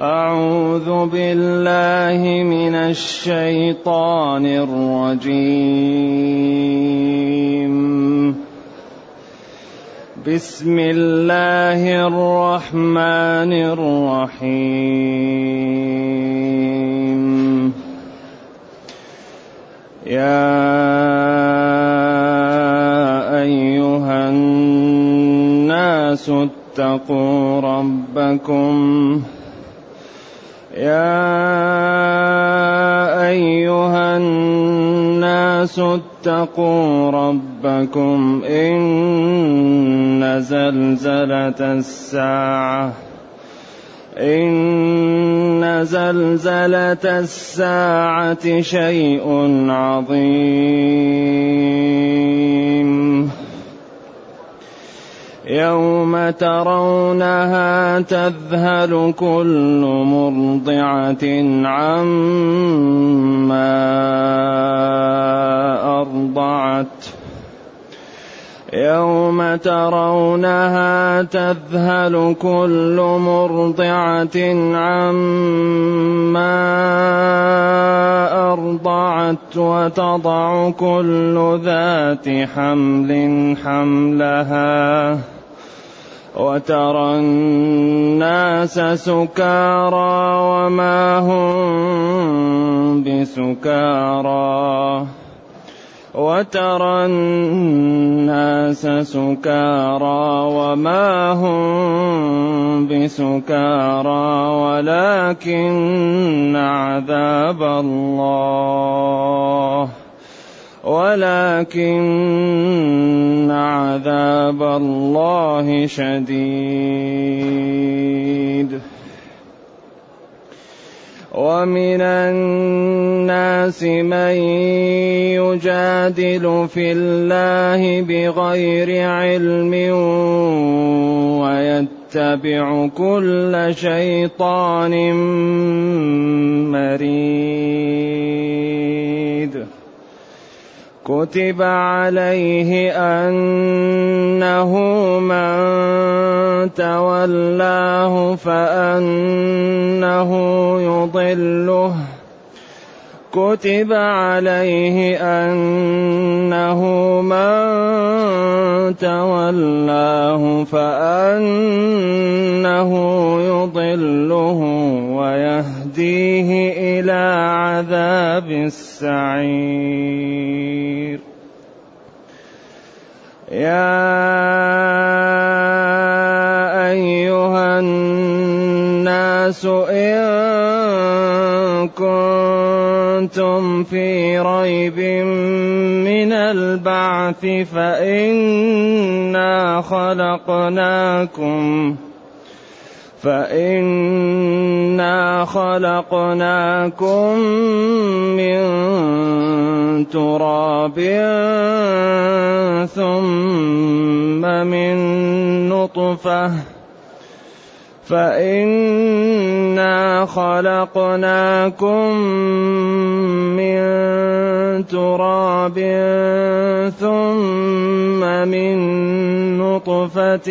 أعوذ بالله من الشيطان الرجيم. بسم الله الرحمن الرحيم. يا أيها الناس اتقوا ربكم. يا أيها الناس اتقوا ربكم إن زلزلة الساعة إن زلزلة الساعة شيء عظيم. يوم ترونها تذهل كل مرضعة عما أرضعت. يوم ترونها تذهل كل مرضعة عما أرضعت وتضع كل ذات حمل حملها. وترى الناس سكارى وما هم بسكارى. وترى الناس سكارى وما هم بسكارى ولكن عذاب الله. ولكن عذاب الله شديد. ومن الناس من يجادل في الله بغير علم ويتبع كل شيطان مريد. كتب عليه انه من تولاه فانه يضله كتب عليه انه من تولاه فانه يضله ويهديه إلى عذاب السعير. يا أيها الناس إن كنتم في ريب من البعث فإنا خلقناكم فإنا خلقناكم من تراب ثم من نطفة فإنا خلقناكم من تراب ثم من نطفة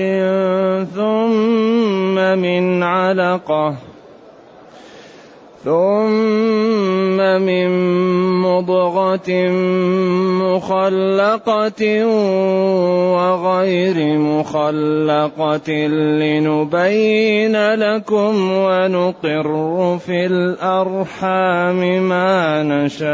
ثم من علقة ثم من مضغة مخلقة وغير مخلقة لنبين لكم ونقر في الأرحام ما نشاء.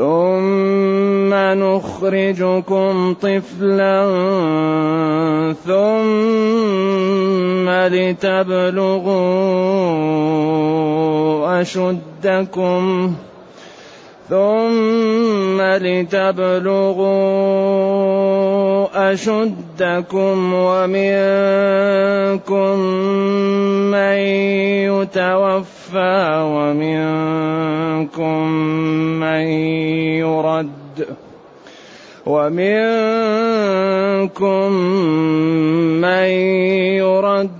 ثم نخرجكم طفلا ثم لتبلغوا أشدكم ثم لتبلغوا أشدكم ومنكم من يتوفى ومنكم من يرد ومنكم من يرد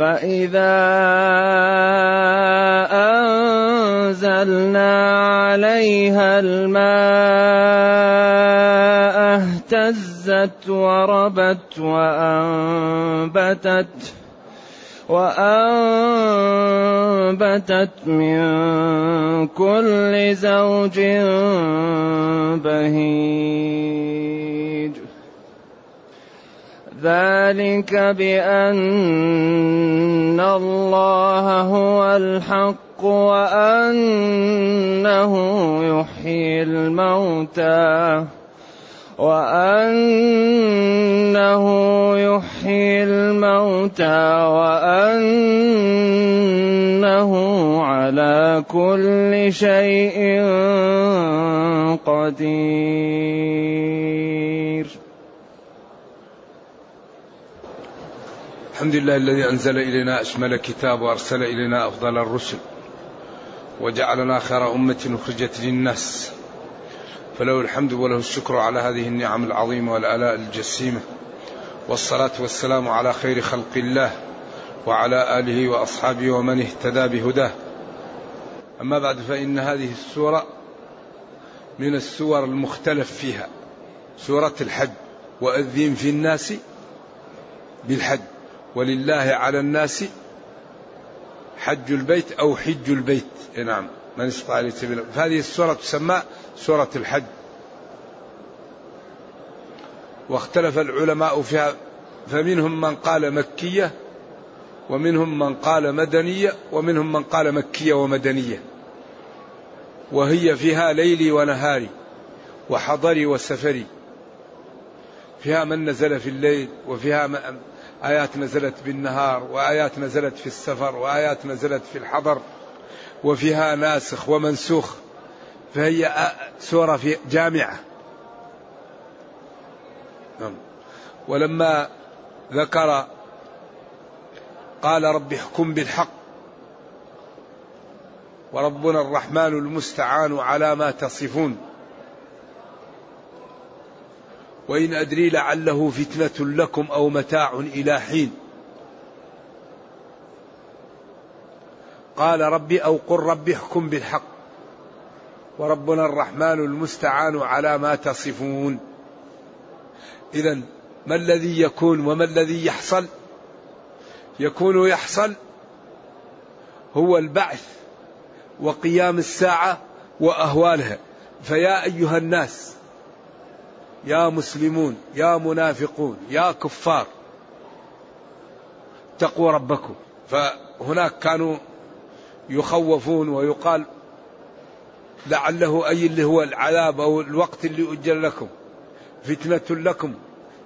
فإذا أنزلنا عليها الماء اهتزت وربت وأنبتت وأنبتت من كل زوج بهيج. ذلك بأن الله هو الحق وأنه يحيي الموتى وأنه يحيي الموتى وأنه على كل شيء قدير. الحمد لله الذي أنزل إلينا أشمل كتاب وأرسل إلينا أفضل الرسل وجعلنا خير أمة أخرجت للناس فله الحمد وله الشكر على هذه النعم العظيمة والآلاء الجسيمة والصلاة والسلام على خير خلق الله وعلى آله وأصحابه ومن اهتدى بهداه. أما بعد فإن هذه السورة من السور المختلف فيها سورة الحج وأذن في الناس بالحج. ولله على الناس حج البيت أو حج البيت. نعم من استطاع إليه سبيلا فهذه السورة تسمى سورة الحج. واختلف العلماء فيها فمنهم من قال مكية ومنهم من قال مدنية ومنهم من قال مكية ومدنية. وهي فيها ليلي ونهاري وحضري وسفري. فيها من نزل في الليل وفيها آيات نزلت بالنهار وآيات نزلت في السفر وآيات نزلت في الحضر وفيها ناسخ ومنسوخ. فهي سورة في جامعة. نعم. ولما ذكر قال رب احكم بالحق وربنا الرحمن المستعان على ما تصفون. وإن أدري لعله فتنة لكم أو متاع إلى حين. قال ربي أو قل ربي احكم بالحق. وربنا الرحمن المستعان على ما تصفون. إذا ما الذي يكون وما الذي يحصل؟ يكون يحصل هو البعث وقيام الساعة وأهوالها. فيا أيها الناس يا مسلمون يا منافقون يا كفار اتقوا ربكم. فهناك كانوا يخوفون ويقال لعله أي اللي هو العذاب أو الوقت اللي أجل لكم فتنة لكم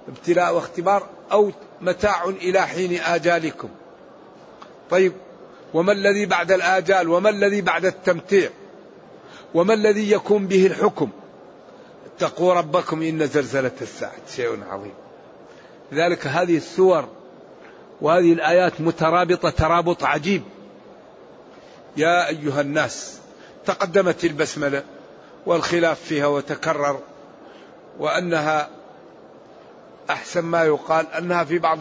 ابتلاء واختبار أو متاع إلى حين آجالكم. طيب وما الذي بعد الآجال؟ وما الذي بعد التمتيع؟ وما الذي يكون به الحكم؟ اتقوا ربكم إن زلزلة الساعة. شيء عظيم. لذلك هذه السور وهذه الآيات مترابطة ترابط عجيب. يا أيها الناس تقدمت البسملة والخلاف فيها وتكرر وأنها أحسن ما يقال أنها في بعض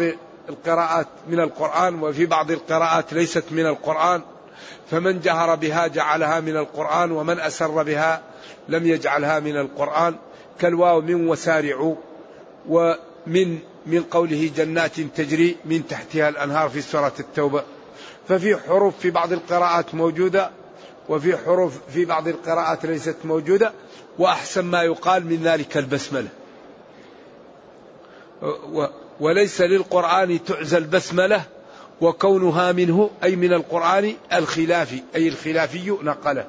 القراءات من القرآن وفي بعض القراءات ليست من القرآن. فمن جهر بها جعلها من القرآن ومن أسر بها لم يجعلها من القرآن كالواو من وسارعوا ومن من قوله جنات تجري من تحتها الأنهار في سورة التوبة. ففي حروف في بعض القراءات موجودة وفي حروف في بعض القراءات ليست موجودة وأحسن ما يقال من ذلك البسملة. وليس للقرآن تعزى البسملة وكونها منه أي من القرآن الخلافي أي الخلافي نقله.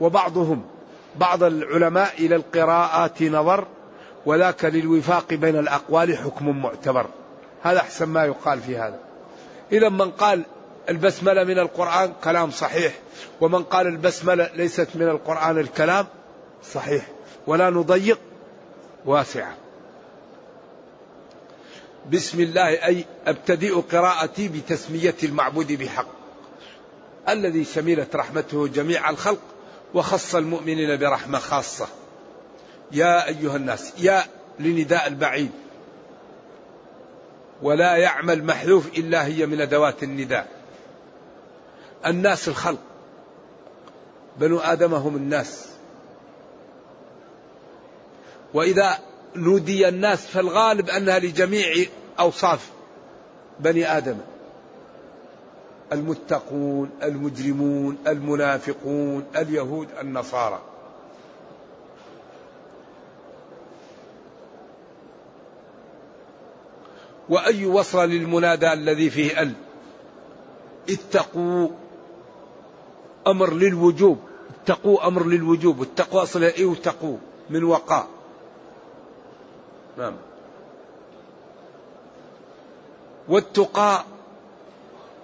وبعضهم بعض العلماء إلى القراءات نظر وذاك للوفاق بين الأقوال حكم معتبر. هذا أحسن ما يقال في هذا. إذا من قال البسملة من القرآن كلام صحيح ومن قال البسملة ليست من القرآن الكلام صحيح. ولا نضيق واسعة. بسم الله أي أبتدئ قراءتي بتسمية المعبود بحق الذي شملت رحمته جميع الخلق. وخص المؤمنين برحمة خاصة. يا أيها الناس يا لنداء البعيد. ولا يعمل محذوف إلا هي من أدوات النداء. الناس الخلق. بنو آدم هم الناس. وإذا نودي الناس فالغالب أنها لجميع أوصاف بني آدم. المتقون المجرمون المنافقون اليهود النصارى. وأي وصل للمنادى الذي فيه أل؟ اتقوا أمر للوجوب اتقوا أمر للوجوب. التقوى أصلها إيه؟ وتقوا من وقاء. نعم. والتقى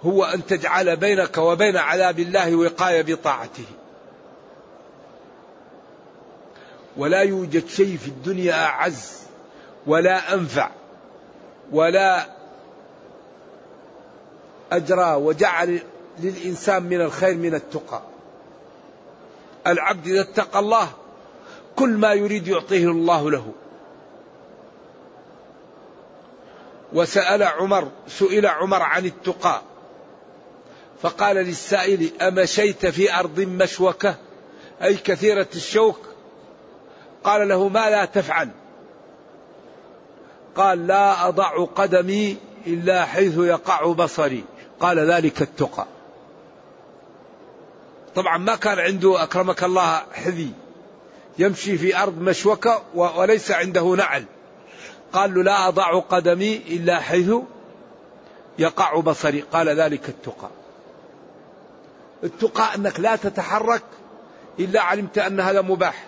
هو أن تجعل بينك وبين عذاب الله وقاية بطاعته. ولا يوجد شيء في الدنيا أعز ولا أنفع ولا أجرى وجعل للإنسان من الخير من التقى. العبد إذا اتقى الله كل ما يريد يعطيه الله له. وسأل عمر سئل عمر عن التقى. فقال للسائل أمشيت في أرض مشوكة؟ أي كثيرة الشوك؟ قال له ما لا تفعل. قال لا أضع قدمي إلا حيث يقع بصري. قال ذلك التقى. طبعا ما كان عنده أكرمك الله حذي. يمشي في أرض مشوكة وليس عنده نعل. قال له لا أضع قدمي إلا حيث يقع بصري. قال ذلك التقى. التقى أنك لا تتحرك إلا علمت أن هذا مباح.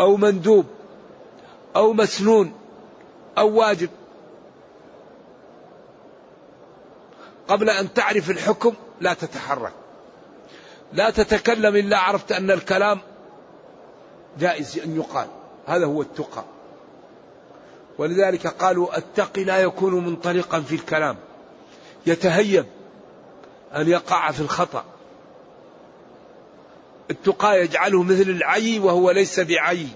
أو مندوب أو مسنون أو واجب. قبل أن تعرف الحكم لا تتحرك. لا تتكلم إلا عرفت أن الكلام جائز أن يقال. هذا هو التقى. ولذلك قالوا التقي لا يكون منطلقا في الكلام. يتهيب أن يقع في الخطأ. التقى يجعله مثل العي وهو ليس بعي.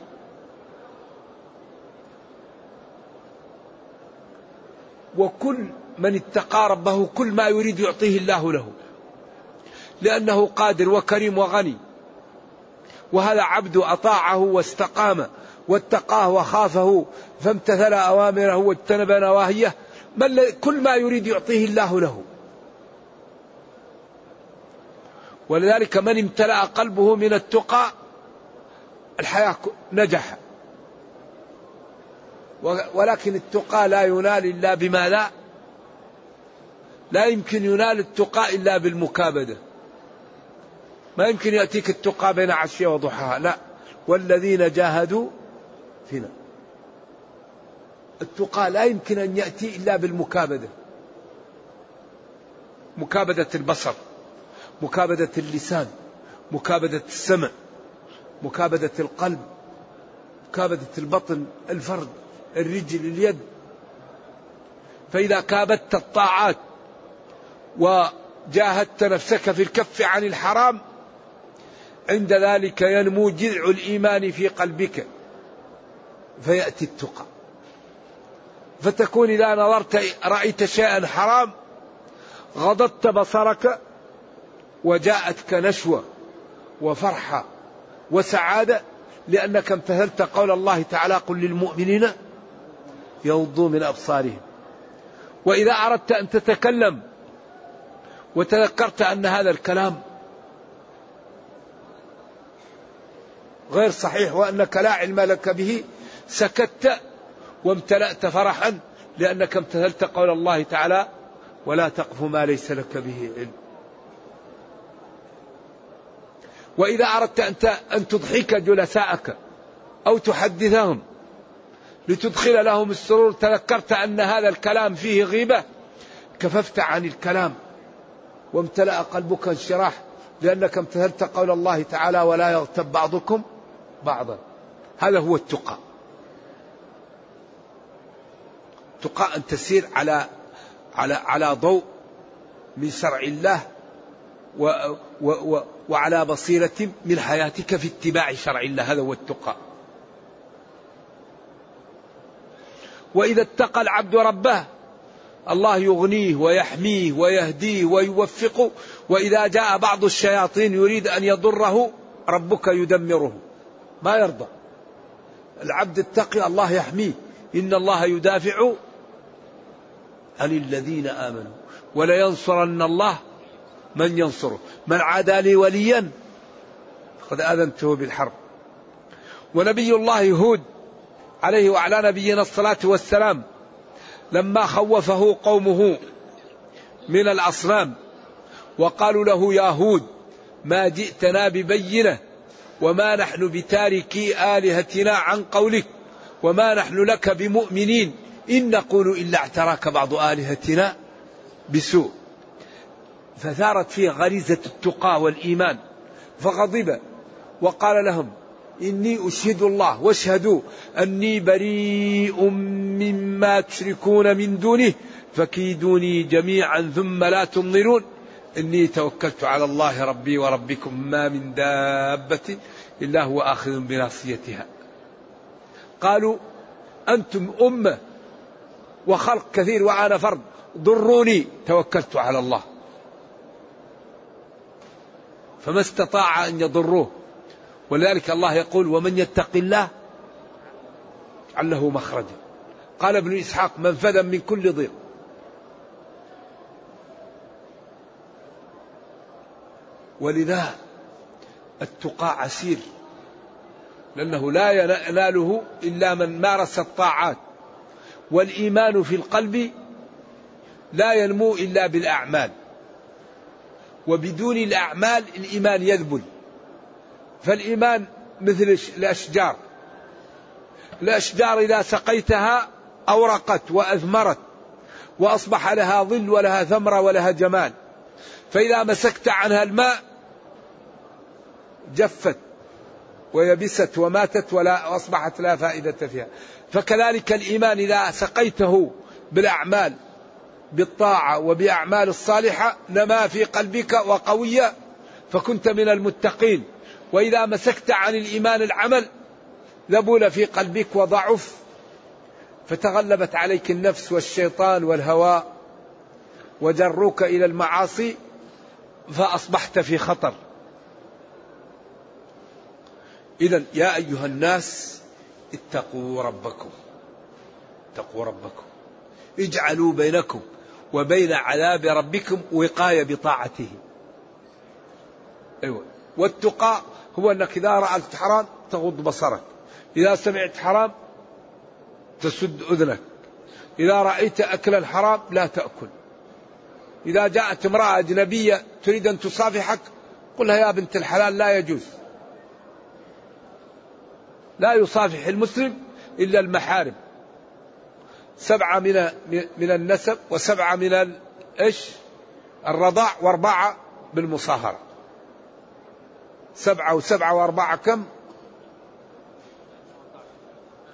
وكل من اتقى ربه كل ما يريد يعطيه الله له. لأنه قادر وكريم وغني. وهذا عبد أطاعه واستقام واتقاه وخافه فامتثل أوامره واجتنب نواهيه؟ كل ما يريد يعطيه الله له. ولذلك من امتلأ قلبه من التقى الحياة نجح ولكن التقى لا ينال إلا بما لا لا يمكن ينال التقى إلا بالمكابدة. ما يمكن يأتيك التقى بين عشية وضحاها لا. والذين جاهدوا فينا. التقى لا يمكن أن يأتي إلا بالمكابدة. مكابدة البصر. مكابدة اللسان مكابدة السمع مكابدة القلب مكابدة البطن الفرد الرجل اليد. فإذا كابدت الطاعات وجاهدت نفسك في الكف عن الحرام عند ذلك ينمو جذع الإيمان في قلبك فيأتي التقى. فتكون إذا نظرت رأيت شيئا حرام غضضت بصرك وجاءتك نشوة وفرحة وسعادة لأنك امتثلت قول الله تعالى قل للمؤمنين يغضوا من أبصارهم. وإذا أردت أن تتكلم وتذكرت أن هذا الكلام غير صحيح وأنك لا علم لك به سكت وامتلأت فرحا لأنك امتثلت قول الله تعالى ولا تقف ما ليس لك به علم. وإذا أردت أن تضحك جلساءك أو تحدثهم لتدخل لهم السرور تذكرت أن هذا الكلام فيه غيبة كففت عن الكلام وامتلأ قلبك انشراح لأنك امتثلت قول الله تعالى ولا يغتب بعضكم بعضا. هذا هو التقى. تقى أن تسير على على على ضوء من شرع الله و و و وعلى بصيرة من حياتك في اتباع شرع الله هذا هو التقى. وإذا اتقى العبد ربه الله يغنيه ويحميه ويهديه ويوفقه. وإذا جاء بعض الشياطين يريد أن يضره ربك يدمره. ما يرضى. العبد التقي الله يحميه. إن الله يدافع عن الذين آمنوا. ولينصرن الله من ينصره. من عادى لي وليا فقد آذنته بالحرب. ونبي الله هود عليه وعلى نبينا الصلاة والسلام لما خوفه قومه من الأصنام وقالوا له يا هود ما جئتنا ببينة وما نحن بتاركي آلهتنا عن قولك وما نحن لك بمؤمنين إن نقول إلا اعتراك بعض آلهتنا بسوء. فثارت فيه غريزة التقى والإيمان فغضب وقال لهم إني أشهد الله واشهدوا أني بريء مما تشركون من دونه فكيدوني جميعا ثم لا تنظرون إني توكلت على الله ربي وربكم ما من دابة إلا هو آخذ بناصيتها قالوا أنتم أمة وخلق كثير وأنا فرد ضروني توكلت على الله. فما استطاع أن يضروه. ولذلك الله يقول ومن يتق الله له مخرجا. قال ابن إسحاق منفذا من كل ضيق. ولذا التقى عسير لأنه لا يناله إلا من مارس الطاعات. والإيمان في القلب لا ينمو إلا بالأعمال. وبدون الأعمال الإيمان يذبل. فالإيمان مثل الأشجار. الأشجار إذا سقيتها أورقت وأثمرت وأصبح لها ظل ولها ثمرة ولها جمال. فإذا مسكت عنها الماء جفت ويبست وماتت ولا أصبحت لا فائدة فيها. فكذلك الإيمان إذا سقيته بالأعمال بالطاعة وبأعمال الصالحة نما في قلبك وقوية فكنت من المتقين. وإذا مسكت عن الإيمان العمل ذبول في قلبك وضعف فتغلبت عليك النفس والشيطان والهوى وجروك إلى المعاصي فأصبحت في خطر. إذا يا أيها الناس اتقوا ربكم. اتقوا ربكم. اجعلوا بينكم وبين عذاب ربكم وقاية بطاعته. أيوة. والتقى هو أنك إذا رأيت حرام تغض بصرك. إذا سمعت حرام تسد أذنك. إذا رأيت أكل الحرام لا تأكل. إذا جاءت امرأة أجنبية تريد أن تصافحك قل لها يا بنت الحلال لا يجوز. لا يصافح المسلم إلا المحارم. سبعة من من النسب وسبعة من إيش؟ الرضاع وأربعة بالمصاهرة. سبعة وسبعة وأربعة كم؟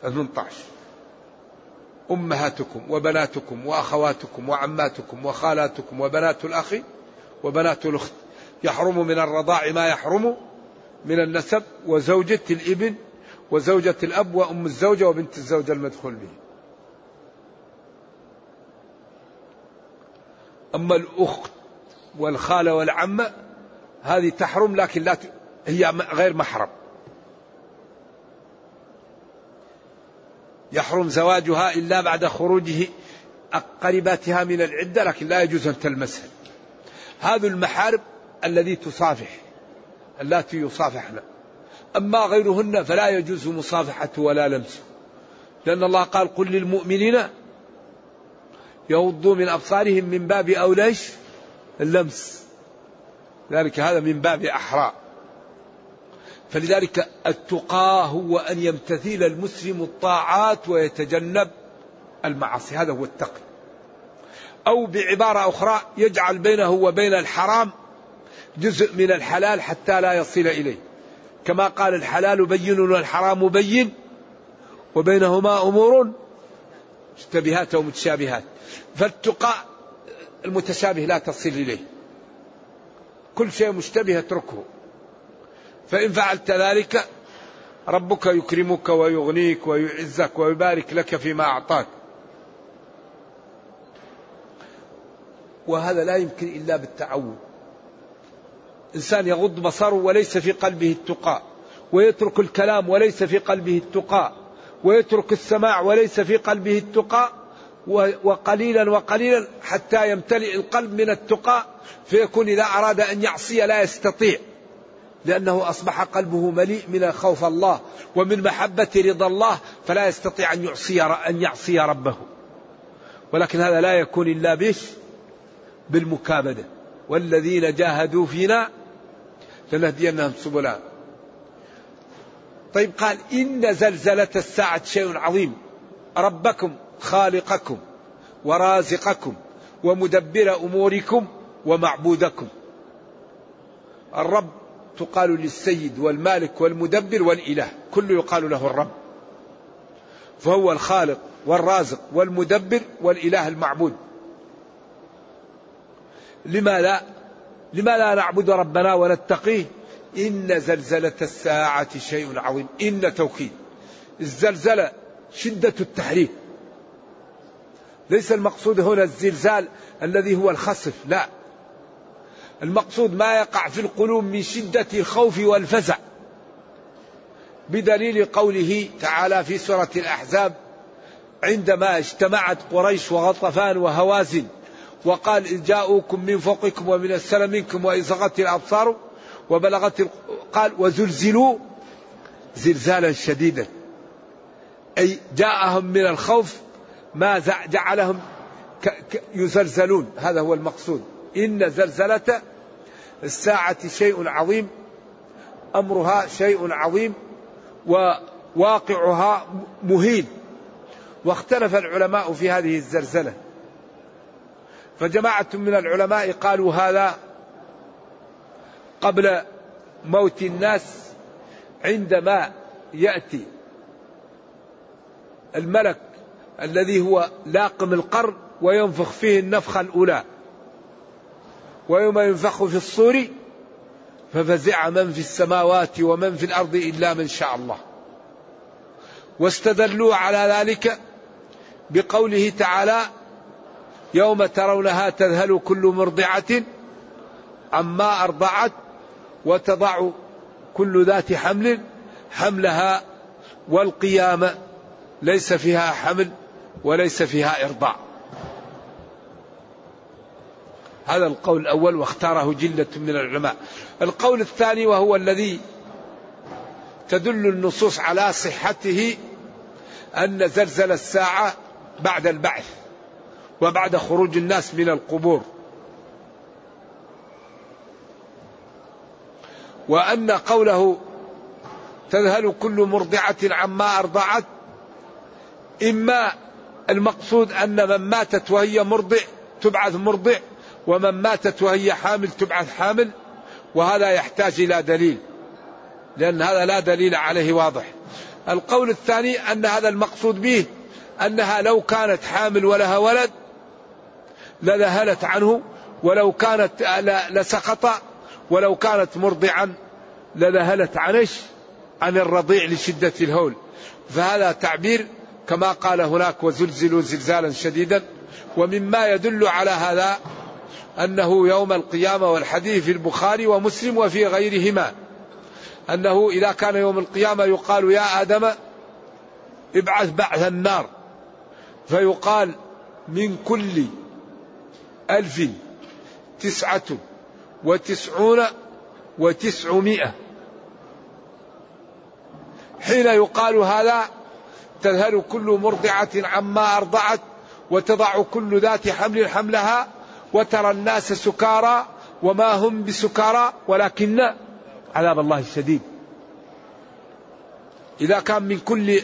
18 أمهاتكم وبناتكم وأخواتكم وعماتكم وخالاتكم وبنات الأخ وبنات الأخت يحرم من الرضاع ما يحرم من النسب وزوجة الإبن وزوجة الأب وأم الزوجة وبنت الزوجة المدخول به أما الأخت والخالة والعمة هذه تحرم لكن لا ت... هي غير محرم. يحرم زواجها إلا بعد خروجه قريباتها من العدة لكن لا يجوز أن تلمسها. هذه المحارم الذي تصافح اللاتي يصافحن. أما غيرهن فلا يجوز مصافحة ولا لمس. لأن الله قال قل للمؤمنين يغضوا من أبصارهم من باب أوليش اللمس. ذلك هذا من باب أحرى فلذلك التقى هو أن يمتثل المسلم الطاعات ويتجنب المعاصي. هذا هو التقي. أو بعبارة أخرى يجعل بينه وبين الحرام جزء من الحلال حتى لا يصل إليه. كما قال الحلال بين والحرام بين وبينهما أمور مشتبهات ومتشابهات فالتقى المتشابه لا تصل إليه. كل شيء مشتبه اتركه. فإن فعلت ذلك ربك يكرمك ويغنيك ويعزك ويبارك لك فيما أعطاك. وهذا لا يمكن إلا بالتعود. إنسان يغض بصره وليس في قلبه التقى ويترك الكلام وليس في قلبه التقى ويترك السماع وليس في قلبه التقى وقليلا وقليلا حتى يمتلئ القلب من التقى فيكون إذا أراد أن يعصي لا يستطيع لأنه أصبح قلبه مليء من خوف الله ومن محبة رضا الله فلا يستطيع أن يعصي أن يعصي ربه. ولكن هذا لا يكون إلا بش بالمكابدة. والذين جاهدوا فينا لنهدينهم سبلا طيب قال إن زلزلة الساعة شيء عظيم. ربكم خالقكم ورازقكم ومدبر أموركم ومعبودكم. الرب تقال للسيد والمالك والمدبر والإله. كل يقال له الرب. فهو الخالق والرازق والمدبر والإله المعبود. لما لا لما لا نعبد ربنا ونتقيه؟ إن زلزلة الساعة شيء عظيم. إن توكيد. الزلزلة شدة التحريك. ليس المقصود هنا الزلزال الذي هو الخسف لا. المقصود ما يقع في القلوب من شدة الخوف والفزع. بدليل قوله تعالى في سورة الأحزاب عندما اجتمعت قريش وغطفان وهوازن وقال إن جاءوكم من فوقكم ومن السلام منكم وإزغت الأبصار وبلغت قال وزلزلوا زلزالا شديدا. أي جاءهم من الخوف ما جعلهم يزلزلون. هذا هو المقصود. إن زلزلة الساعة شيء عظيم أمرها شيء عظيم وواقعها مهين. واختلف العلماء في هذه الزلزلة. فجماعة من العلماء قالوا هذا قبل موت الناس عندما يأتي الملك الذي هو لاقم القرن وينفخ فيه النفخة الأولى. ويوم ينفخ في الصور ففزع من في السماوات ومن في الأرض إلا من شاء الله. واستدلوا على ذلك بقوله تعالى يوم ترونها تذهل كل مرضعة عما أرضعت وتضع كل ذات حمل حملها والقيامة ليس فيها حمل وليس فيها إرضاع. هذا القول الأول واختاره جلة من العلماء. القول الثاني وهو الذي تدل النصوص على صحته أن زلزل الساعة بعد البعث وبعد خروج الناس من القبور. وأن قوله تذهل كل مرضعة عما أرضعت إما المقصود أن من ماتت وهي مرضع تبعث مرضع ومن ماتت وهي حامل تبعث حامل وهذا يحتاج إلى دليل لأن هذا لا دليل عليه واضح. القول الثاني أن هذا المقصود به أنها لو كانت حامل ولها ولد لذهلت عنه ولو كانت لسقط ولو كانت مرضعا لذهلت عنش عن الرضيع لشدة الهول. فهذا تعبير كما قال هناك وزلزلوا زلزالا شديدا. ومما يدل على هذا أنه يوم القيامة والحديث في البخاري ومسلم وفي غيرهما. أنه إذا كان يوم القيامة يقال يا آدم ابعث بعث النار. فيقال من كل ألف تسعة وتسعون وتسعمائة. حين يقال هذا تذهل كل مرضعة عما أرضعت وتضع كل ذات حمل حملها وترى الناس سكارى وما هم بسكارى ولكن عذاب الله الشديد إذا كان من كل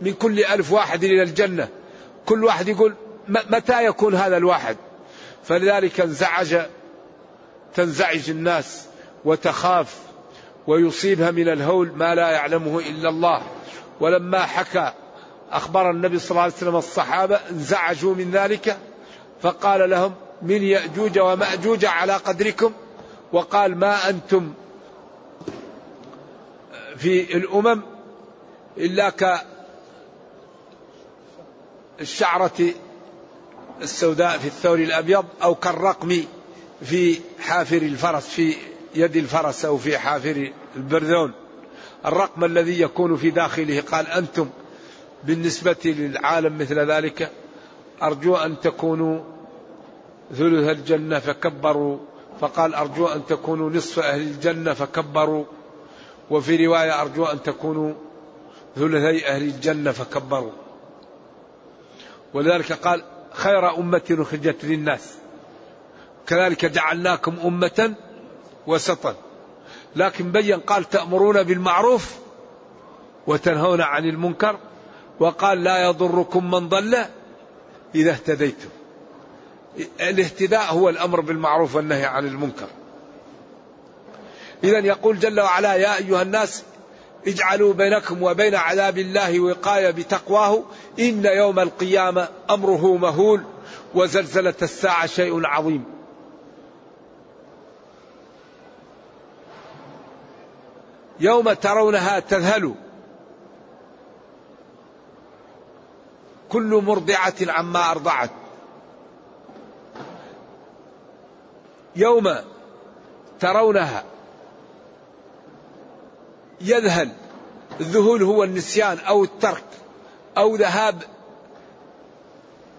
من كل ألف واحد إلى الجنة كل واحد يقول متى يكون هذا الواحد؟ فلذلك انزعج تنزعج الناس وتخاف ويصيبها من الهول ما لا يعلمه إلا الله. ولما حكى أخبر النبي صلى الله عليه وسلم الصحابة انزعجوا من ذلك فقال لهم من يأجوج ومأجوج على قدركم؟ وقال ما أنتم في الأمم إلا كالشعرة السوداء في الثور الأبيض أو كالرقم في حافر الفرس في يد الفرس أو في حافر البرذون. الرقم الذي يكون في داخله قال أنتم بالنسبة للعالم مثل ذلك أرجو أن تكونوا ثلث الجنة فكبروا. فقال أرجو أن تكونوا نصف أهل الجنة فكبروا. وفي رواية أرجو أن تكونوا ثلثي أهل الجنة فكبروا. ولذلك قال خير أمة أخرجت للناس. كذلك جعلناكم أمة وسطا. لكن بين قال تأمرون بالمعروف وتنهون عن المنكر وقال لا يضركم من ضل إذا اهتديتم. الاهتداء هو الأمر بالمعروف والنهي عن المنكر. إذا يقول جل وعلا يا أيها الناس اجعلوا بينكم وبين عذاب الله وقاية بتقواه إن يوم القيامة أمره مهول وزلزلة الساعة شيء عظيم. يوم ترونها تذهل. كل مرضعة عما أرضعت. يوم ترونها يذهل. الذهول هو النسيان أو الترك أو ذهاب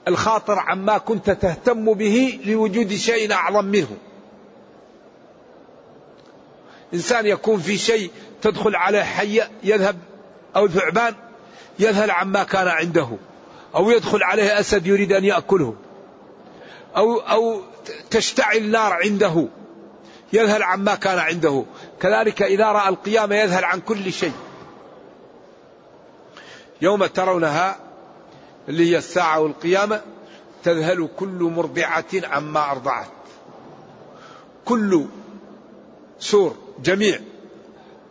الخاطر عما كنت تهتم به لوجود شيء أعظم منه. إنسان يكون في شيء تدخل عليه حية يذهب أو ثعبان يذهل عما كان عنده أو يدخل عليه أسد يريد أن يأكله أو أو تشتعل نار عنده يذهل عما كان عنده. كذلك إذا رأى القيامة يذهل عن كل شيء. يوم ترونها اللي هي الساعة والقيامة تذهل كل مرضعة عما أرضعت. كل سور جميع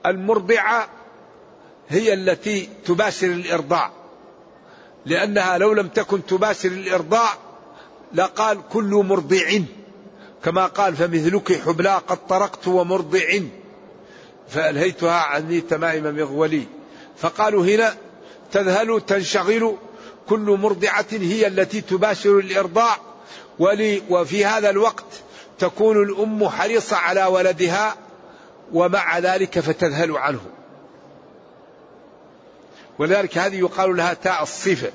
المرضعة هي التي تباشر الإرضاع. لأنها لو لم تكن تباشر الإرضاع لقال كل مرضع كما قال فمثلك حبلا قد طرقت ومرضع فألهيتها عني تمائم مغولي فقالوا هنا تذهل تنشغل كل مرضعة هي التي تباشر الإرضاع. ولي وفي هذا الوقت تكون الأم حريصة على ولدها ومع ذلك فتذهل عنه. ولذلك هذه يقال لها تاء الصفة.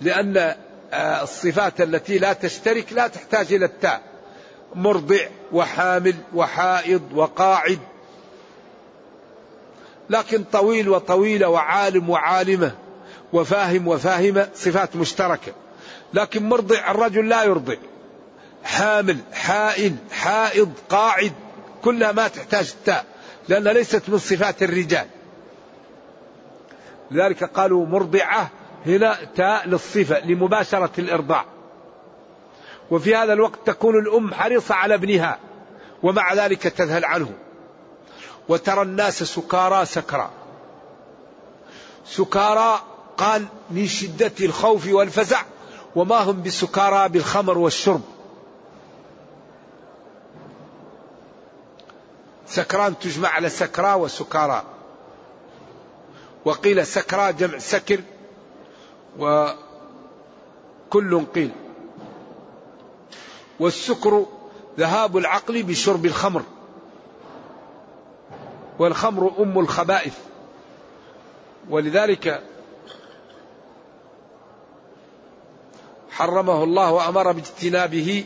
لأن آه، الصفات التي لا تشترك لا تحتاج إلى التاء. مرضع وحامل وحائض وقاعد. لكن طويل وطويلة وعالم وعالمة وفاهم وفاهمة صفات مشتركة. لكن مرضع الرجل لا يرضع. حامل حائل حائض قاعد. كلها ما تحتاج التاء لأنها ليست من صفات الرجال. لذلك قالوا مرضعة هنا تاء للصفة لمباشرة الإرضاع. وفي هذا الوقت تكون الأم حريصة على ابنها ومع ذلك تذهل عنه. وترى الناس سكارى سكرى. سكارى قال من شدة الخوف والفزع وما هم بسكارى بالخمر والشرب. سكران تجمع على سكرى وسكارى وقيل سكرى جمع سكر وكل قيل. والسكر ذهاب العقل بشرب الخمر. والخمر أم الخبائث. ولذلك حرمه الله وأمر باجتنابه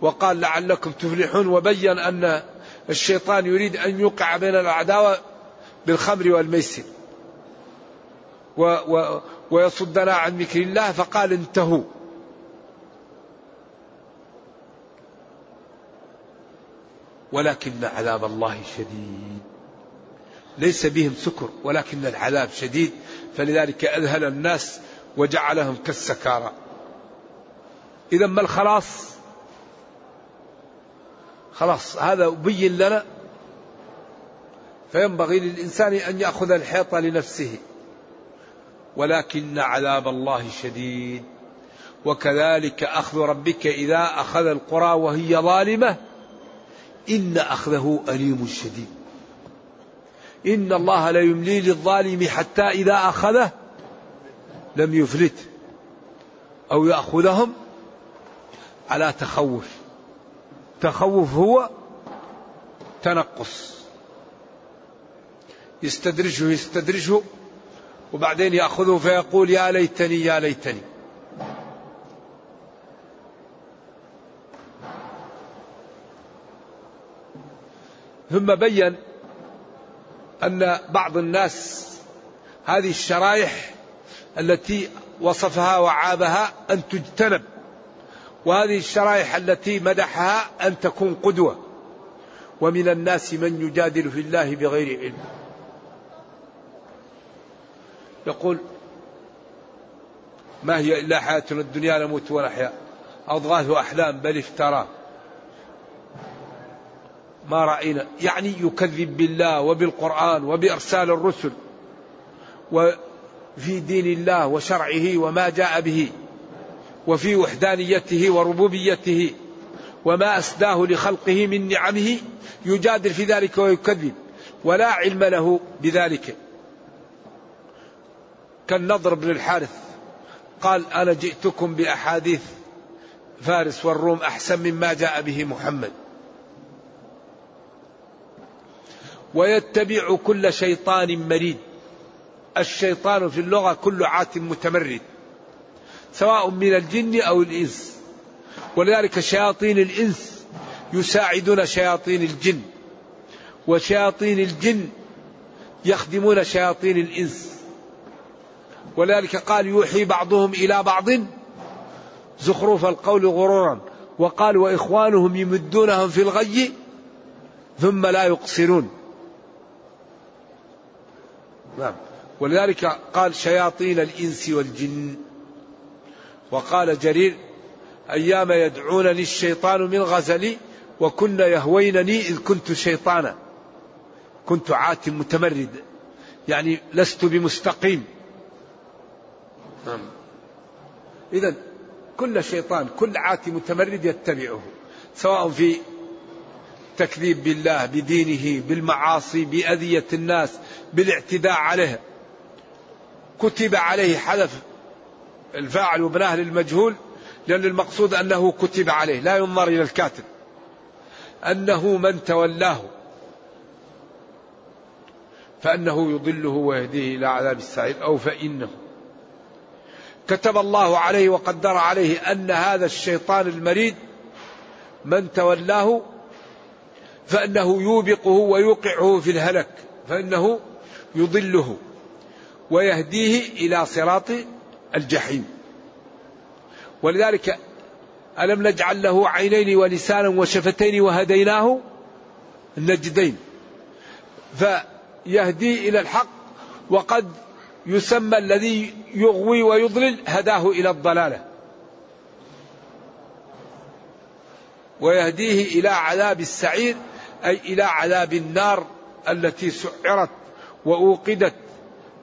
وقال لعلكم تفلحون وبين أن الشيطان يريد أن يوقع بين الأعداء بالخمر والميسر. و و ويصدنا عن ذكر الله فقال انتهوا. ولكن عذاب الله شديد. ليس بهم سكر ولكن العذاب شديد. فلذلك أذهل الناس وجعلهم كالسكارى. إذا ما الخلاص؟ خلاص هذا بين لنا. فينبغي للإنسان أن يأخذ الحيط لنفسه. ولكن عذاب الله شديد. وكذلك أخذ ربك إذا أخذ القرى وهي ظالمة إن أخذه أليم شديد. إن الله لا يملي للظالم حتى إذا أخذه لم يفلت أو يأخذهم على تخوف. تخوف هو تنقص. يستدرجه يستدرجه وبعدين يأخذه فيقول يا ليتني يا ليتني. ثم بين أن بعض الناس هذه الشرائح التي وصفها وعابها أن تجتنب وهذه الشرائح التي مدحها أن تكون قدوة. ومن الناس من يجادل في الله بغير علم. يقول ما هي إلا حياتنا الدنيا نموت ونحيا. أضغاث أحلام بل افتراه. ما رأينا. يعني يكذب بالله وبالقرآن وبإرسال الرسل وفي دين الله وشرعه وما جاء به. وفي وحدانيته وربوبيته وما أسداه لخلقه من نعمه يجادل في ذلك ويكذب ولا علم له بذلك. كالنضر بن الحارث قال أنا جئتكم بأحاديث فارس والروم أحسن مما جاء به محمد. ويتبع كل شيطان مريد. الشيطان في اللغة كل عات متمرد. سواء من الجن أو الإنس. ولذلك شياطين الإنس يساعدون شياطين الجن. وشياطين الجن يخدمون شياطين الإنس. ولذلك قال يوحي بعضهم إلى بعض زخرف القول غرورا. وقال وإخوانهم يمدونهم في الغي ثم لا يقصرون. نعم. ولذلك قال شياطين الإنس والجن. وقال جرير أيام يدعونني الشيطان من غزلي وكن يهوينني إذ كنت شيطانا كنت عات متمرد يعني لست بمستقيم. إذا كل شيطان كل عات متمرد يتبعه سواء في تكذيب بالله بدينه بالمعاصي بأذية الناس بالاعتداء عليه كتب عليه حذف الفاعل وبناه للمجهول لأن المقصود أنه كتب عليه لا ينظر إلى الكاتب. أنه من تولاه فأنه يضله ويهديه إلى عذاب السعير أو فإنه. كتب الله عليه وقدر عليه أن هذا الشيطان المريد من تولاه فأنه يوبقه ويوقعه في الهلك فإنه يضله ويهديه إلى صراط الجحيم. ولذلك ألم نجعل له عينين ولسانا وشفتين وهديناه النجدين. فيهدي إلى الحق وقد يسمى الذي يغوي ويضلل هداه إلى الضلالة. ويهديه إلى عذاب السعير أي إلى عذاب النار التي سعرت وأوقدت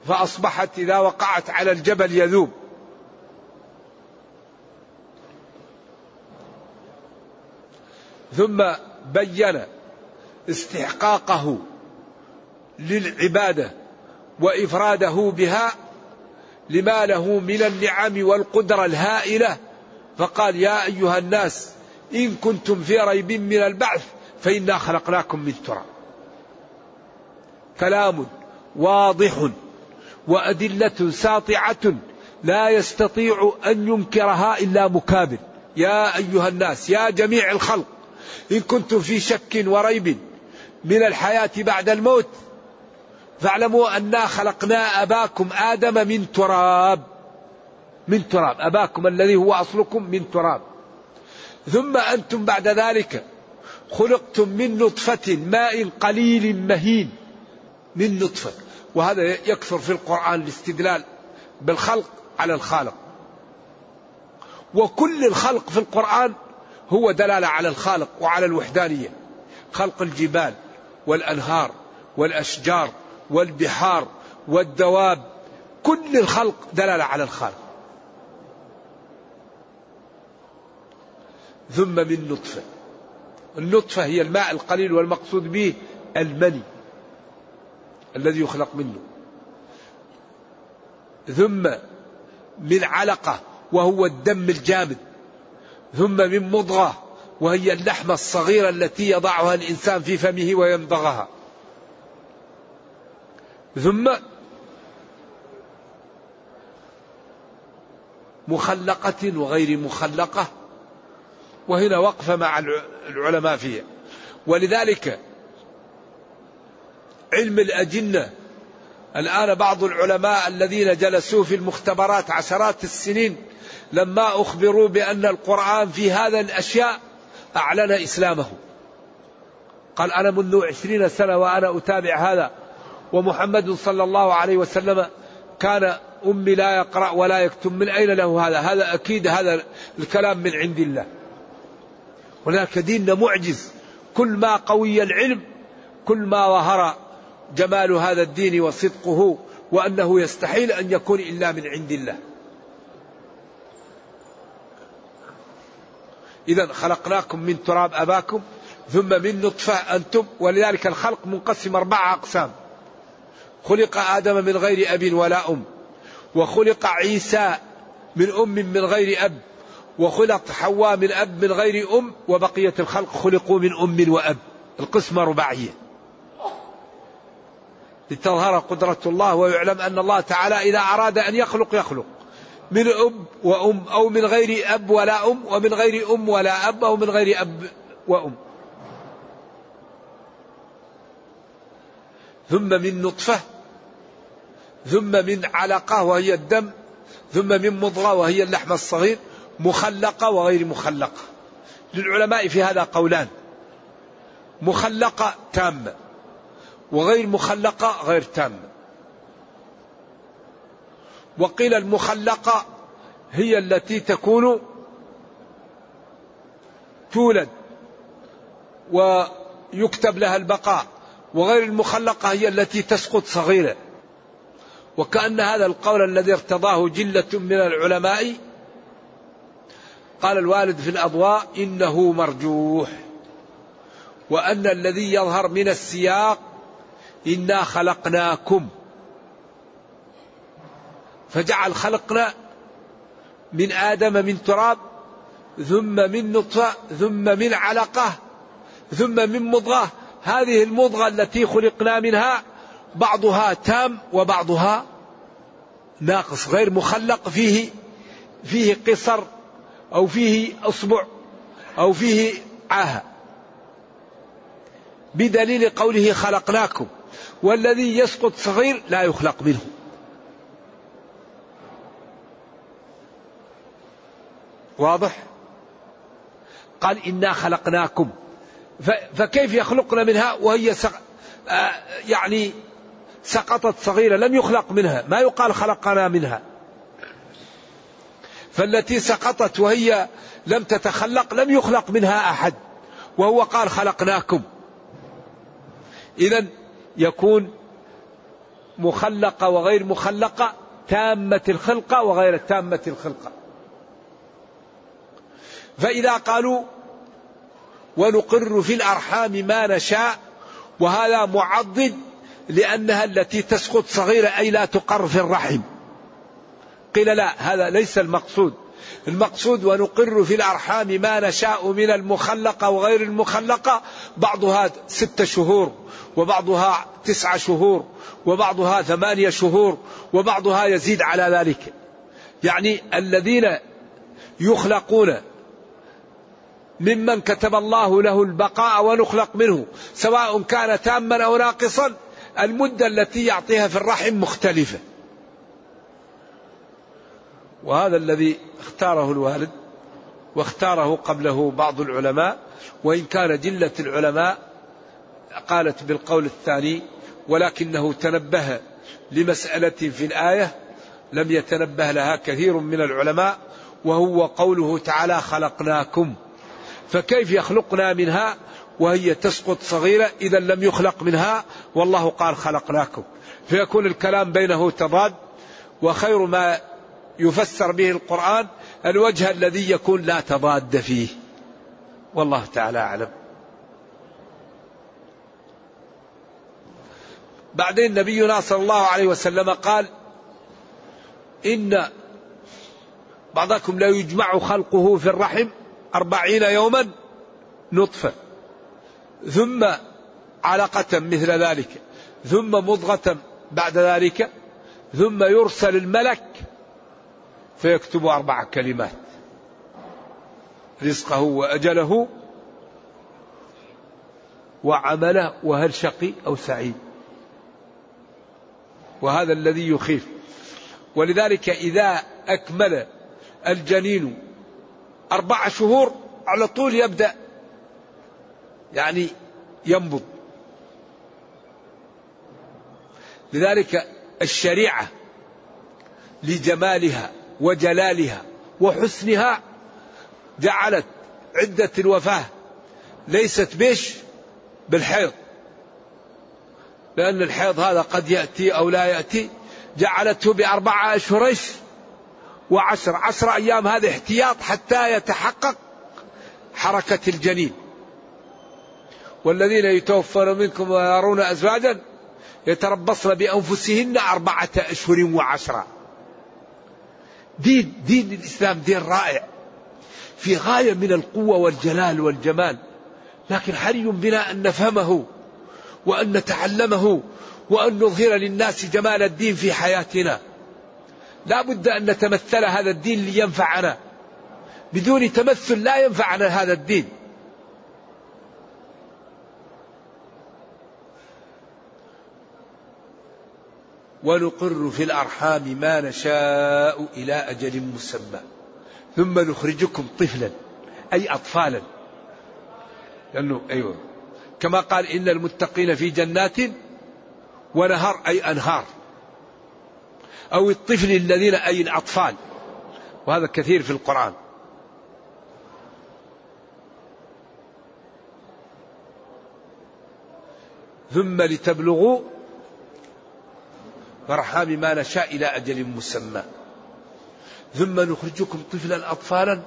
فأصبحت إذا وقعت على الجبل يذوب. ثم بين استحقاقه للعبادة وإفراده بها لما له من النعم والقدرة الهائلة. فقال يا أيها الناس إن كنتم في ريب من البعث فإنا خلقناكم من تراب. كلام واضح. وأدلة ساطعة لا يستطيع أن ينكرها إلا مكابر. يا أيها الناس يا جميع الخلق إن كنتم في شك وريب من الحياة بعد الموت فاعلموا أنا خلقنا أباكم آدم من تراب. من تراب أباكم الذي هو أصلكم من تراب. ثم أنتم بعد ذلك خلقتم من نطفة ماء قليل مهين. من نطفة. وهذا يكثر في القرآن الاستدلال بالخلق على الخالق. وكل الخلق في القرآن هو دلالة على الخالق وعلى الوحدانية. خلق الجبال والأنهار والأشجار والبحار والدواب كل الخلق دلالة على الخالق. ثم من نطفة. النطفة هي الماء القليل والمقصود به المني. الذي يخلق منه. ثم من علقة وهو الدم الجامد. ثم من مضغة وهي اللحمة الصغيرة التي يضعها الإنسان في فمه ويمضغها ثم مخلقة وغير مخلقة. وهنا وقفة مع العلماء فيها. ولذلك علم الأجنة. الآن بعض العلماء الذين جلسوا في المختبرات عشرات السنين لما أخبروا بأن القرآن في هذا الأشياء أعلن إسلامه. قال أنا منذ عشرين سنة وأنا أتابع هذا. ومحمد صلى الله عليه وسلم كان أمي لا يقرأ ولا يكتب. من أين له هذا؟ هذا أكيد هذا الكلام من عند الله. هناك ديننا معجز. كل ما قوي العلم كل ما ظهر جمال هذا الدين وصدقه وأنه يستحيل أن يكون إلا من عند الله. إذا خلقناكم من تراب أباكم ثم من نطفة أنتم ولذلك الخلق منقسم أربعة أقسام. خلق آدم من غير أب ولا أم وخلق عيسى من أم من غير أب وخلق حواء من أب من غير أم وبقية الخلق خلقوا من أم وأب. القسمة رباعية. لتظهر قدرة الله ويعلم أن الله تعالى إذا أراد أن يخلق يخلق. من أب وأم أو من غير أب ولا أم ومن غير أم ولا أب أو من غير أب وأم. ثم من نطفة ثم من علقة وهي الدم ثم من مضغة وهي اللحم الصغير مخلقة وغير مخلقة. للعلماء في هذا قولان. مخلقة تامة. وغير مخلقة غير تامة وقيل المخلقة هي التي تكون تولد ويكتب لها البقاء وغير المخلقة هي التي تسقط صغيرة. وكأن هذا القول الذي ارتضاه جلة من العلماء قال الوالد في الأضواء إنه مرجوح. وأن الذي يظهر من السياق إنا خلقناكم. فجعل خلقنا من آدم من تراب ثم من نطفة ثم من علقة ثم من مضغة. هذه المضغة التي خلقنا منها بعضها تام وبعضها ناقص غير مخلق. فيه فيه قصر أو فيه أصبع أو فيه عاهة. بدليل قوله خلقناكم. والذي يسقط صغير لا يخلق منه. واضح؟ قال إنا خلقناكم. فكيف يخلقنا منها؟ وهي سق... آه يعني سقطت صغيرة لم يخلق منها. ما يقال خلقنا منها. فالتي سقطت وهي لم تتخلق لم يخلق منها أحد. وهو قال خلقناكم. إذا يكون مخلقة وغير مخلقة تامة الخلقة وغير تامة الخلقة فإذا قالوا ونقر في الأرحام ما نشاء وهذا معضد لأنها التي تسقط صغيرة أي لا تقر في الرحم. قيل لا هذا ليس المقصود. المقصود ونقر في الأرحام ما نشاء من المخلقة وغير المخلقة بعضها ست شهور وبعضها تسعة شهور وبعضها ثمانية شهور وبعضها يزيد على ذلك يعني الذين يخلقون ممن كتب الله له البقاء ونخلق منه سواء كان تاما أو ناقصا المدة التي يعطيها في الرحم مختلفة. وهذا الذي اختاره الوالد واختاره قبله بعض العلماء وإن كان جلة العلماء قالت بالقول الثاني ولكنه تنبه لمسألة في الآية لم يتنبه لها كثير من العلماء وهو قوله تعالى خلقناكم فكيف يخلقنا منها؟ وهي تسقط صغيرة إذا لم يخلق منها والله قال خلقناكم فيكون الكلام بينه تضاد وخير ما يفسر به القرآن الوجه الذي يكون لا تضاد فيه. والله تعالى أعلم. بعدين نبينا صلى الله عليه وسلم قال إن بعضكم لا يجمع خلقه في الرحم أربعين يوما نطفة ثم علقة مثل ذلك ثم مضغة بعد ذلك ثم يرسل الملك فيكتب أربع كلمات. رزقه وأجله وعمله وهل شقي أو سعيد. وهذا الذي يخيف. ولذلك إذا أكمل الجنين أربع شهور على طول يبدأ يعني ينبض. لذلك الشريعة لجمالها وجلالها وحسنها جعلت عدة الوفاة. ليست بش بالحيض. لأن الحيض هذا قد يأتي أو لا يأتي. جعلته بأربعة أشهر وعشر. عشر أيام هذا احتياط حتى يتحقق حركة الجنين. والذين يتوفون منكم ويرون أزواجا يتربصن بأنفسهن أربعة أشهر وعشرة. دين دين الإسلام دين رائع. في غاية من القوة والجلال والجمال. لكن حري بنا أن نفهمه وأن نتعلمه وأن نظهر للناس جمال الدين في حياتنا. لا بد أن نتمثل هذا الدين لينفعنا. بدون تمثل لا ينفعنا هذا الدين. ونقر في الأرحام ما نشاء إلى أجل مسمى. ثم نخرجكم طفلا أي أطفالا. لأنه أيوه. كما قال إن المتقين في جنات ونهر أي أنهار. أو الطفل الذين أي الأطفال. وهذا كثير في القرآن. ثم لتبلغوا فرحام ما نشاء إلى أجل مسمى. ثم نخرجكم طفلا أطفالا.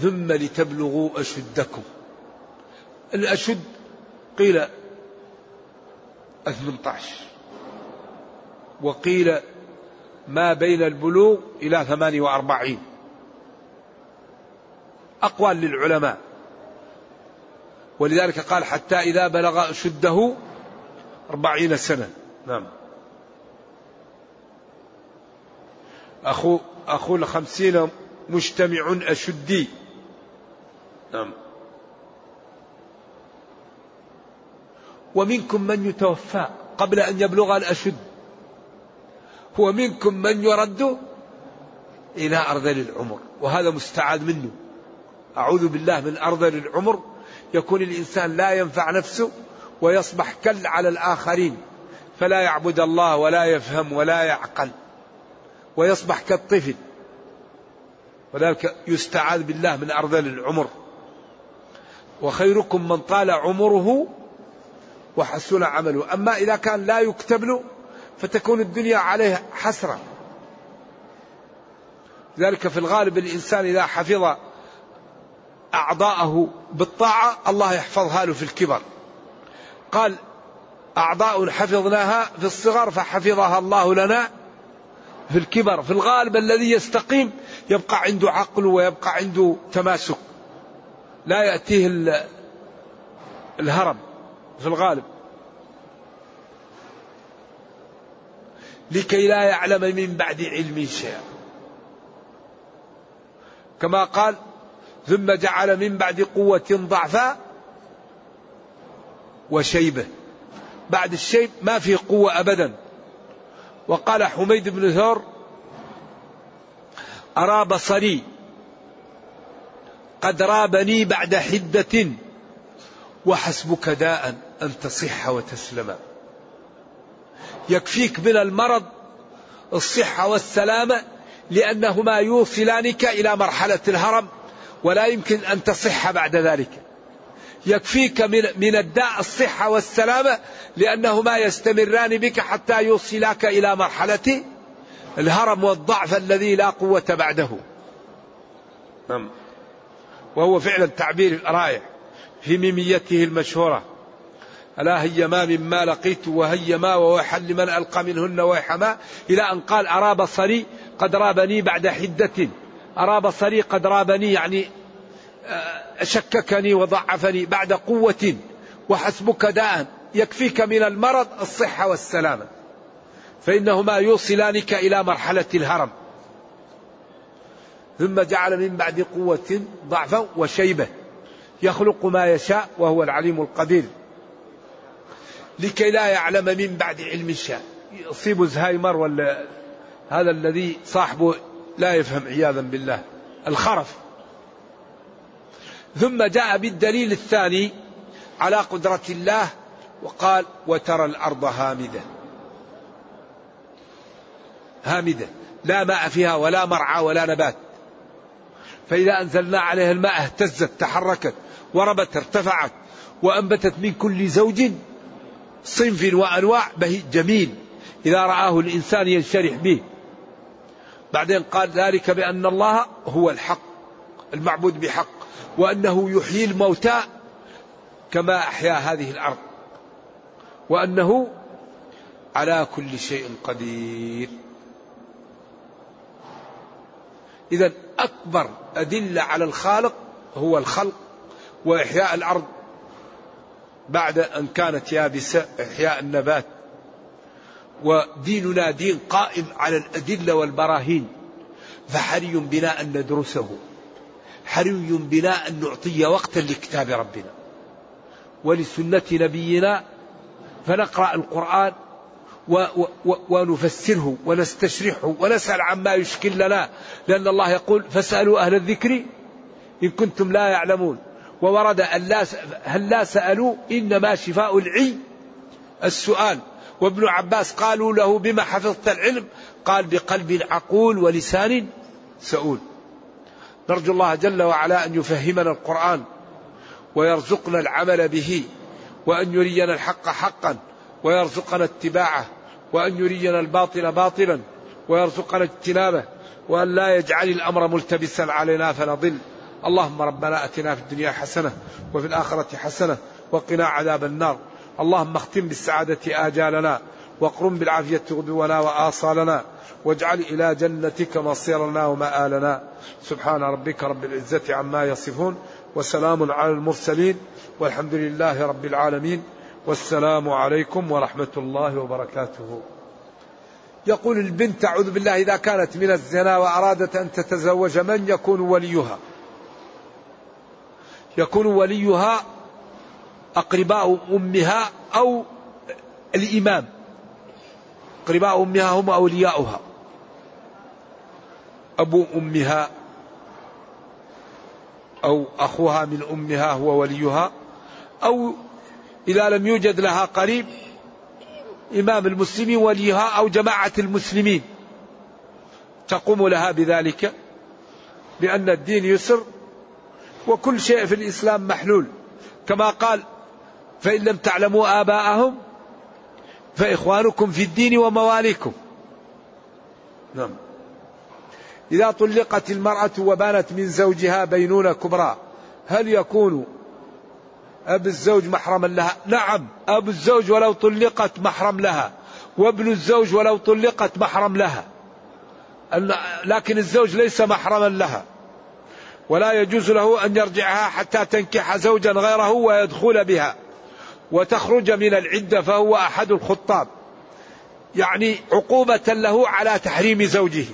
ثم لتبلغوا أشدكم. الأشد قيل 18 وقيل ما بين البلوغ إلى 48 أقوال للعلماء. ولذلك قال حتى إذا بلغ أشده أربعين سنة. نعم. أخو أخو الخمسين مجتمع أشدي. نعم. ومنكم من يتوفى قبل أن يبلغ الأشد. ومنكم من يرد إلى أرذل العمر. وهذا مستعاذ منه. أعوذ بالله من أرذل العمر. يكون الإنسان لا ينفع نفسه ويصبح كل على الآخرين. فلا يعبد الله ولا يفهم ولا يعقل. ويصبح كالطفل. وذلك يستعاذ بالله من أرذل العمر. وخيركم من طال عمره وحسن عمله. أما إذا كان لا يكتب له فتكون الدنيا عليه حسرة. ذلك في الغالب الإنسان إذا حفظ أعضاءه بالطاعة الله يحفظها له في الكبر. قال أعضاء حفظناها في الصغر فحفظها الله لنا في الكبر في الغالب الذي يستقيم يبقى عنده عقل ويبقى عنده تماسك. لا يأتيه الهرم في الغالب. لكي لا يعلم من بعد علم شيئا. كما قال ثم جعل من بعد قوة ضعفا وشيبة. بعد الشيب ما في قوة أبدا. وقال حميد بن ثور أرى بصري قد رابني بعد حدة وحسبك داء أن تصح وتسلم. يكفيك من المرض الصحة والسلامة لأنهما يوصلانك إلى مرحلة الهرم ولا يمكن أن تصح بعد ذلك. يكفيك من, من الداء الصحة والسلامة لأنهما يستمران بك حتى يوصلاك إلى مرحلة الهرم والضعف الذي لا قوة بعده. نعم. وهو فعلا تعبير رائع في ميميته المشهورة. ألا هي ما مما لقيت وهي ما وويحا لمن ألقى منهن ويحما إلى أن قال أرى بصري قد رابني بعد حدة. أرى بصري قد رابني يعني شككني وضعفني بعد قوة وحسبك داء يكفيك من المرض الصحة والسلامة. فإنهما يوصلانك إلى مرحلة الهرم. ثم جعل من بعد قوة ضعفا وشيبة. يخلق ما يشاء وهو العليم القدير. لكي لا يعلم من بعد علم شاء يصيب زهايمر ولا هذا الذي صاحبه لا يفهم عياذا بالله. الخرف. ثم جاء بالدليل الثاني على قدرة الله وقال وترى الأرض هامدة. هامدة. لا ماء فيها ولا مرعى ولا نبات. فإذا أنزلنا عليها الماء اهتزت تحركت وربت ارتفعت وأنبتت من كل زوج صنف وأنواع به جميل. إذا رآه الإنسان ينشرح به. بعدين قال ذلك بأن الله هو الحق المعبود بحق. وأنه يحيي الموتى كما أحيا هذه الأرض. وأنه على كل شيء قدير. إذا أكبر أدلة على الخالق هو الخلق وإحياء الأرض بعد أن كانت يابسة إحياء النبات. وديننا دين قائم على الأدلة والبراهين. فحري بنا أن ندرسه. حري بنا أن نعطي وقتا لكتاب ربنا ولسنة نبينا فنقرأ القرآن و و ونفسره ونستشرحه ونسأل عما يشكل لنا لأن الله يقول فاسألوا أهل الذكر إن كنتم لا يعلمون وورد أن لا هل لا سألوا إنما شفاء العي السؤال وابن عباس قالوا له بما حفظت العلم قال بقلب عقول ولسان سؤول نرجو الله جل وعلا أن يفهمنا القرآن ويرزقنا العمل به وأن يرينا الحق حقا ويرزقنا اتباعه وأن يرينا الباطل باطلا ويرزقنا اجتنابه وأن لا يجعل الأمر ملتبسا علينا فنضل. اللهم ربنا أتنا في الدنيا حسنة وفي الآخرة حسنة وقنا عذاب النار. اللهم اختم بالسعادة آجالنا واقرم بالعافية غدونا وآصالنا. واجعل إلى جنتك مصيرنا ومآلنا. سبحان ربك رب العزة عما يصفون وسلام على المرسلين والحمد لله رب العالمين والسلام عليكم ورحمة الله وبركاته. يقول البنت أعوذ بالله إذا كانت من الزنا وأرادت أن تتزوج من يكون وليها؟ يكون وليها أقرباء أمها أو الإمام. أقرباء أمها هم أولياؤها. أبو أمها أو أخوها من أمها هو وليها أو إذا لم يوجد لها قريب إمام المسلمين وليها أو جماعة المسلمين. تقوم لها بذلك لأن الدين يسر وكل شيء في الإسلام محلول. كما قال فإن لم تعلموا آباءهم فإخوانكم في الدين ومواليكم. نعم. إذا طلقت المرأة وبانت من زوجها بينونة كبرى هل يكون أب الزوج محرما لها؟ نعم أب الزوج ولو طلقت محرم لها وابن الزوج ولو طلقت محرم لها. لكن الزوج ليس محرما لها. ولا يجوز له أن يرجعها حتى تنكح زوجا غيره ويدخل بها. وتخرج من العدة فهو أحد الخطاب. يعني عقوبة له على تحريم زوجه.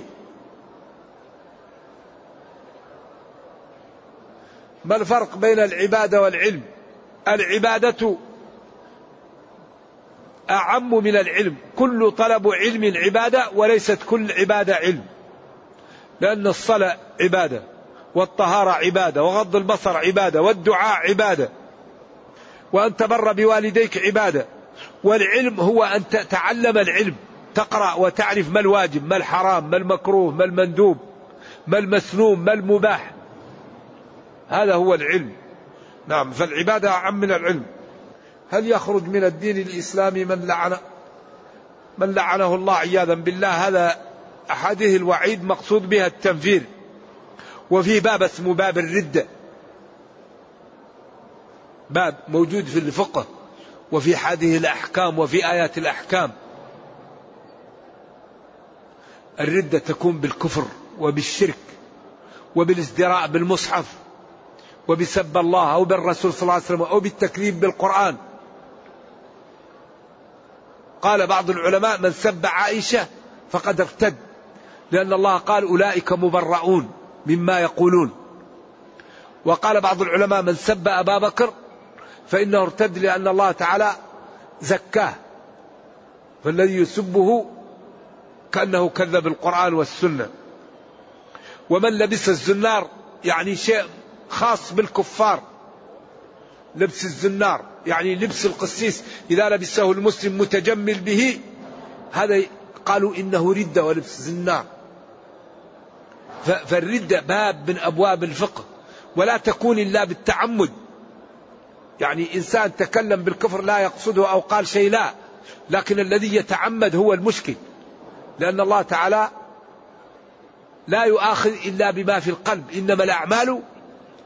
ما الفرق بين العبادة والعلم؟ العبادة أعم من العلم. كل طلب علم عبادة وليست كل عبادة علم. لأن الصلاة عبادة والطهارة عبادة وغض البصر عبادة والدعاء عبادة. وأن تبر بوالديك عبادة. والعلم هو أن تتعلم العلم تقرأ وتعرف ما الواجب ما الحرام ما المكروه ما المندوب ما المسنون ما المباح. هذا هو العلم. نعم فالعبادة أعم من العلم. هل يخرج من الدين الإسلامي من لعن من لعنه الله عياذا بالله؟ هذا أحاديث الوعيد مقصود بها التنفير. وفي باب اسمه باب الردة باب موجود في الفقه وفي هذه الأحكام وفي آيات الأحكام. الردة تكون بالكفر وبالشرك وبالازدراء بالمصحف. وبسب الله أو بالرسول صلى الله عليه وسلم أو بالتكذيب بالقرآن. قال بعض العلماء من سب عائشة فقد ارتد لأن الله قال أولئك مبرؤون مما يقولون. وقال بعض العلماء من سب أبا بكر فإنه ارتد لأن الله تعالى زكاه فالذي يسبه كأنه كذب القرآن والسنة. ومن لبس الزنار يعني شيء خاص بالكفار. لبس الزنار يعني لبس القسيس. إذا لبسه المسلم متجمل به هذا قالوا إنه ردة ولبس زنار فالردة باب من أبواب الفقه. ولا تكون إلا بالتعمد. يعني إنسان تكلم بالكفر لا يقصده أو قال شيء لا. لكن الذي يتعمد هو المشكل. لأن الله تعالى لا يؤاخذ إلا بما في القلب. إنما الأعمال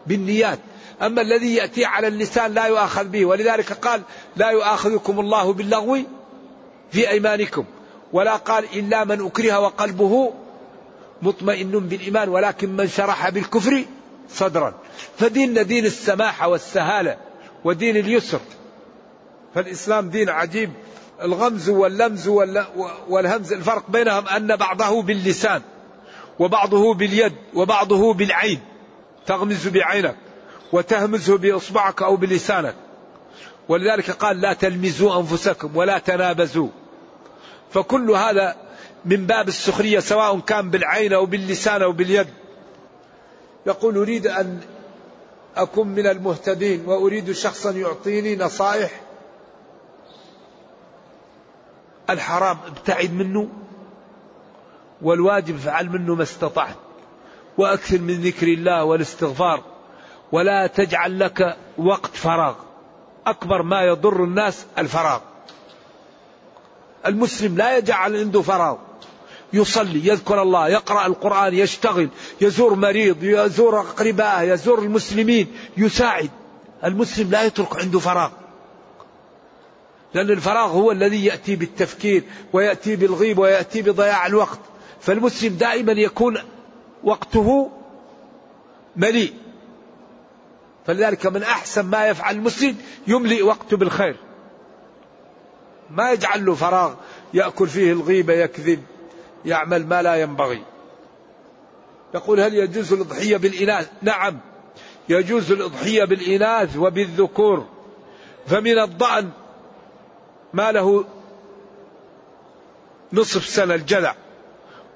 بالنيات. أما الذي يأتي على اللسان لا يؤاخذ به. ولذلك قال لا يؤاخذكم الله باللغو في أيمانكم. ولا قال إلا من أكره وقلبه مطمئن بالإيمان ولكن من شرح بالكفر صدرا. فديننا دين السماحة والسهالة ودين اليسر. فالإسلام دين عجيب. الغمز واللمز والهمز الفرق بينهم أن بعضه باللسان وبعضه باليد وبعضه بالعين. تغمز بعينك وتهمزه بإصبعك أو بلسانك. ولذلك قال لا تلمزوا أنفسكم ولا تنابزوا. فكل هذا من باب السخرية سواء كان بالعين أو باللسان أو باليد. يقول أريد أن أكون من المهتدين وأريد شخصا يعطيني نصائح. الحرام ابتعد منه والواجب فعل منه ما استطعت. وأكثر من ذكر الله والاستغفار ولا تجعل لك وقت فراغ. أكبر ما يضر الناس الفراغ. المسلم لا يجعل عنده فراغ. يصلي يذكر الله يقرأ القرآن يشتغل يزور مريض يزور اقربائه يزور المسلمين يساعد. المسلم لا يترك عنده فراغ. لأن الفراغ هو الذي يأتي بالتفكير ويأتي بالغيب ويأتي بضياع الوقت. فالمسلم دائما يكون وقته مليء. فلذلك من أحسن ما يفعل المسلم يملئ وقته بالخير. ما يجعل له فراغ يأكل فيه الغيبة يكذب يعمل ما لا ينبغي. يقول هل يجوز الأضحية بالإناث؟ نعم يجوز الأضحية بالإناث وبالذكور. فمن الضأن ما له نصف سنة الجذع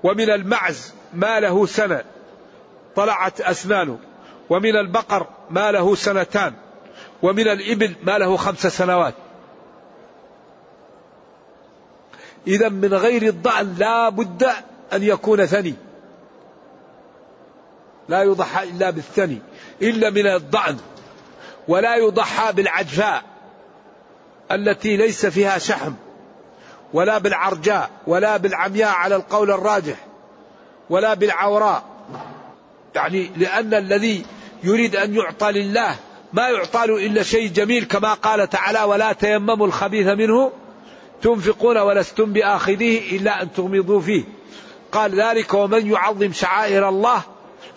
ومن المعز ما له سنة. طلعت أسنانه. ومن البقر ما له سنتان. ومن الإبل ما له خمس سنوات. إذا من غير الضأن لا بد أن يكون ثني. لا يضحى إلا بالثني. إلا من الضأن. ولا يضحى بالعجفاء. التي ليس فيها شحم. ولا بالعرجاء. ولا بالعمياء على القول الراجح. ولا بالعوراء. يعني لأن الذي يريد أن يعطى لله ما يعطى له إلا شيء جميل كما قال تعالى ولا تيمموا الخبيث منه تنفقون ولستم بآخذيه إلا أن تغمضوا فيه قال ذلك ومن يعظم شعائر الله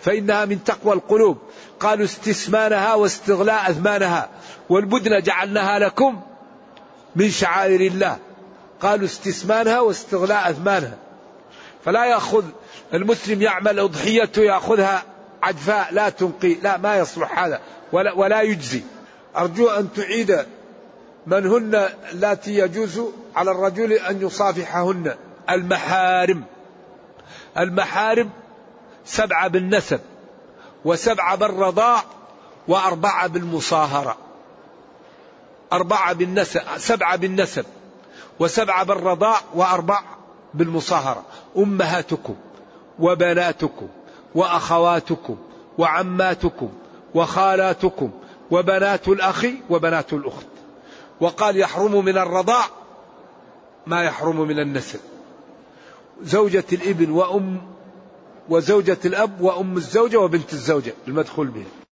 فإنها من تقوى القلوب قالوا استسمانها واستغلاء أثمانها والبدن جعلناها لكم من شعائر الله قالوا استسمانها واستغلاء أثمانها فلا يأخذ المسلم يعمل أضحيته يأخذها عجفاء لا تنقي لا ما يصلح هذا ولا, ولا يجزي. أرجو أن تعيد من هن التي يجوز على الرجل أن يصافحهن. المحارم. المحارم سبعة بالنسب وسبعة بالرضاع وأربعة بالمصاهرة. أربعة بالنسب سبعة بالنسب وسبعة بالرضاع وأربع بالمصاهرة. أمهاتكم. وبناتكم وأخواتكم وعماتكم وخالاتكم وبنات الأخ وبنات الأخت. وقال يحرم من الرضاع ما يحرم من النسب زوجة الإبن وأم وزوجة الأب وأم الزوجة وبنت الزوجة المدخول بها.